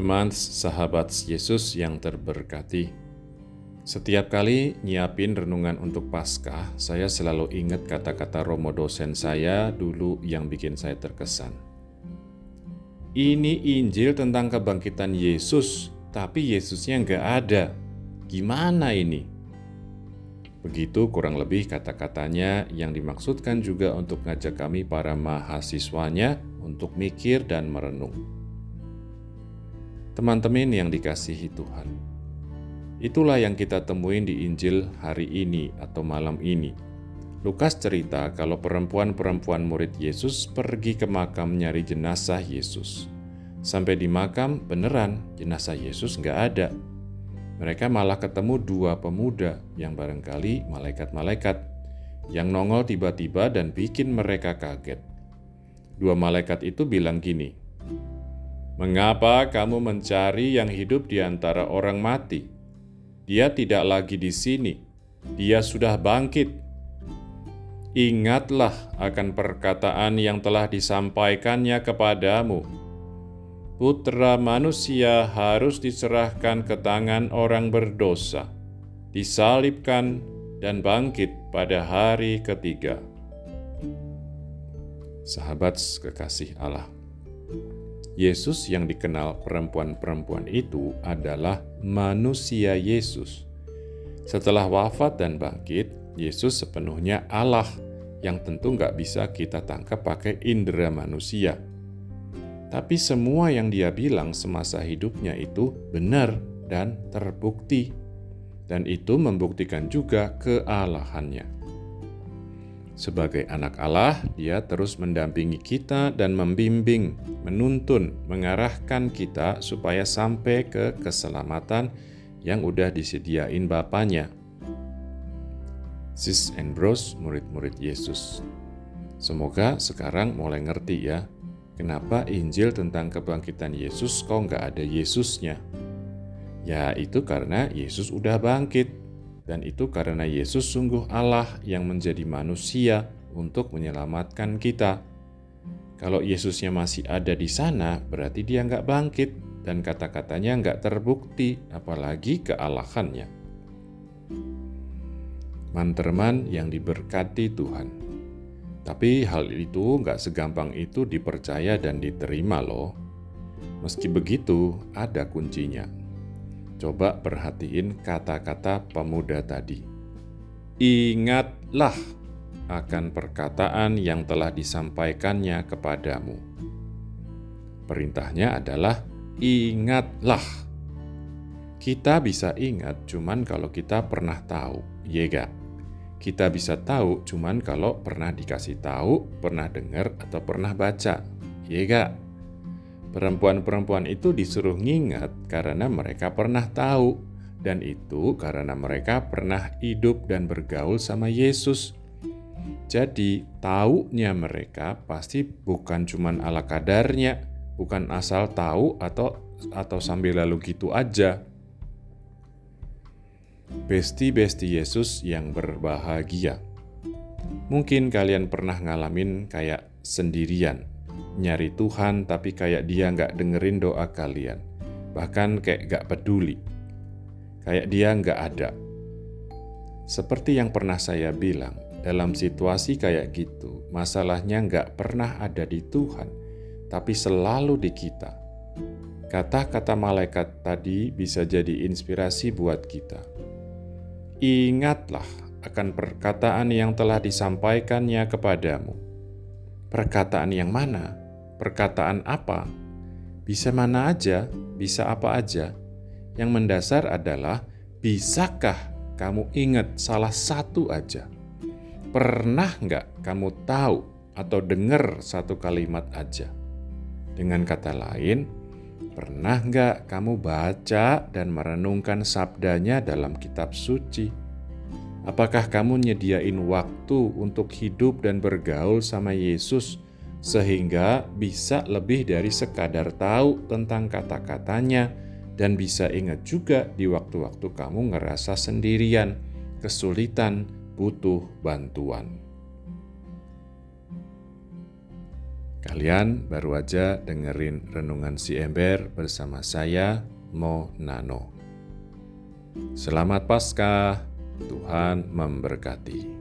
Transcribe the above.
Teman sahabat Yesus yang terberkati, setiap kali nyiapin renungan untuk Paskah, saya selalu ingat kata-kata Romo dosen saya dulu yang bikin saya terkesan. Ini Injil tentang kebangkitan Yesus, tapi Yesusnya nggak ada. Gimana ini? Begitu kurang lebih kata-katanya yang dimaksudkan juga untuk ngajak kami para mahasiswanya untuk mikir dan merenung teman-teman yang dikasihi Tuhan. Itulah yang kita temuin di Injil hari ini atau malam ini. Lukas cerita kalau perempuan-perempuan murid Yesus pergi ke makam nyari jenazah Yesus. Sampai di makam, beneran jenazah Yesus nggak ada. Mereka malah ketemu dua pemuda yang barangkali malaikat-malaikat yang nongol tiba-tiba dan bikin mereka kaget. Dua malaikat itu bilang gini, Mengapa kamu mencari yang hidup di antara orang mati? Dia tidak lagi di sini, dia sudah bangkit. Ingatlah akan perkataan yang telah disampaikannya kepadamu. Putra manusia harus diserahkan ke tangan orang berdosa, disalibkan, dan bangkit pada hari ketiga. Sahabat kekasih Allah. Yesus yang dikenal perempuan-perempuan itu adalah manusia Yesus. Setelah wafat dan bangkit, Yesus sepenuhnya Allah yang tentu nggak bisa kita tangkap pakai indera manusia. Tapi semua yang dia bilang semasa hidupnya itu benar dan terbukti. Dan itu membuktikan juga kealahannya. Sebagai anak Allah, Dia terus mendampingi kita dan membimbing, menuntun, mengarahkan kita supaya sampai ke keselamatan yang udah disediain Bapaknya. Sis and Bros, murid-murid Yesus. Semoga sekarang mulai ngerti ya, kenapa Injil tentang kebangkitan Yesus kok nggak ada Yesusnya. Ya itu karena Yesus udah bangkit, dan itu karena Yesus sungguh Allah yang menjadi manusia untuk menyelamatkan kita. Kalau Yesusnya masih ada di sana, berarti dia nggak bangkit dan kata-katanya nggak terbukti, apalagi kealahannya. Manterman yang diberkati Tuhan. Tapi hal itu nggak segampang itu dipercaya dan diterima loh. Meski begitu, ada kuncinya Coba perhatiin kata-kata pemuda tadi. Ingatlah akan perkataan yang telah disampaikannya kepadamu. Perintahnya adalah ingatlah. Kita bisa ingat cuman kalau kita pernah tahu, ya gak? Kita bisa tahu cuman kalau pernah dikasih tahu, pernah dengar, atau pernah baca, ya gak? Perempuan-perempuan itu disuruh ngingat karena mereka pernah tahu, dan itu karena mereka pernah hidup dan bergaul sama Yesus. Jadi, taunya mereka pasti bukan cuman ala kadarnya, bukan asal tahu atau atau sambil lalu gitu aja. Besti-besti Yesus yang berbahagia. Mungkin kalian pernah ngalamin kayak sendirian, nyari Tuhan tapi kayak dia nggak dengerin doa kalian. Bahkan kayak nggak peduli. Kayak dia nggak ada. Seperti yang pernah saya bilang, dalam situasi kayak gitu, masalahnya nggak pernah ada di Tuhan, tapi selalu di kita. Kata-kata malaikat tadi bisa jadi inspirasi buat kita. Ingatlah akan perkataan yang telah disampaikannya kepadamu. Perkataan yang mana? perkataan apa, bisa mana aja, bisa apa aja. Yang mendasar adalah, bisakah kamu ingat salah satu aja? Pernah nggak kamu tahu atau dengar satu kalimat aja? Dengan kata lain, pernah nggak kamu baca dan merenungkan sabdanya dalam kitab suci? Apakah kamu nyediain waktu untuk hidup dan bergaul sama Yesus sehingga bisa lebih dari sekadar tahu tentang kata-katanya dan bisa ingat juga di waktu-waktu kamu ngerasa sendirian, kesulitan, butuh bantuan. Kalian baru aja dengerin renungan si ember bersama saya, Mo Nano. Selamat Paskah, Tuhan memberkati.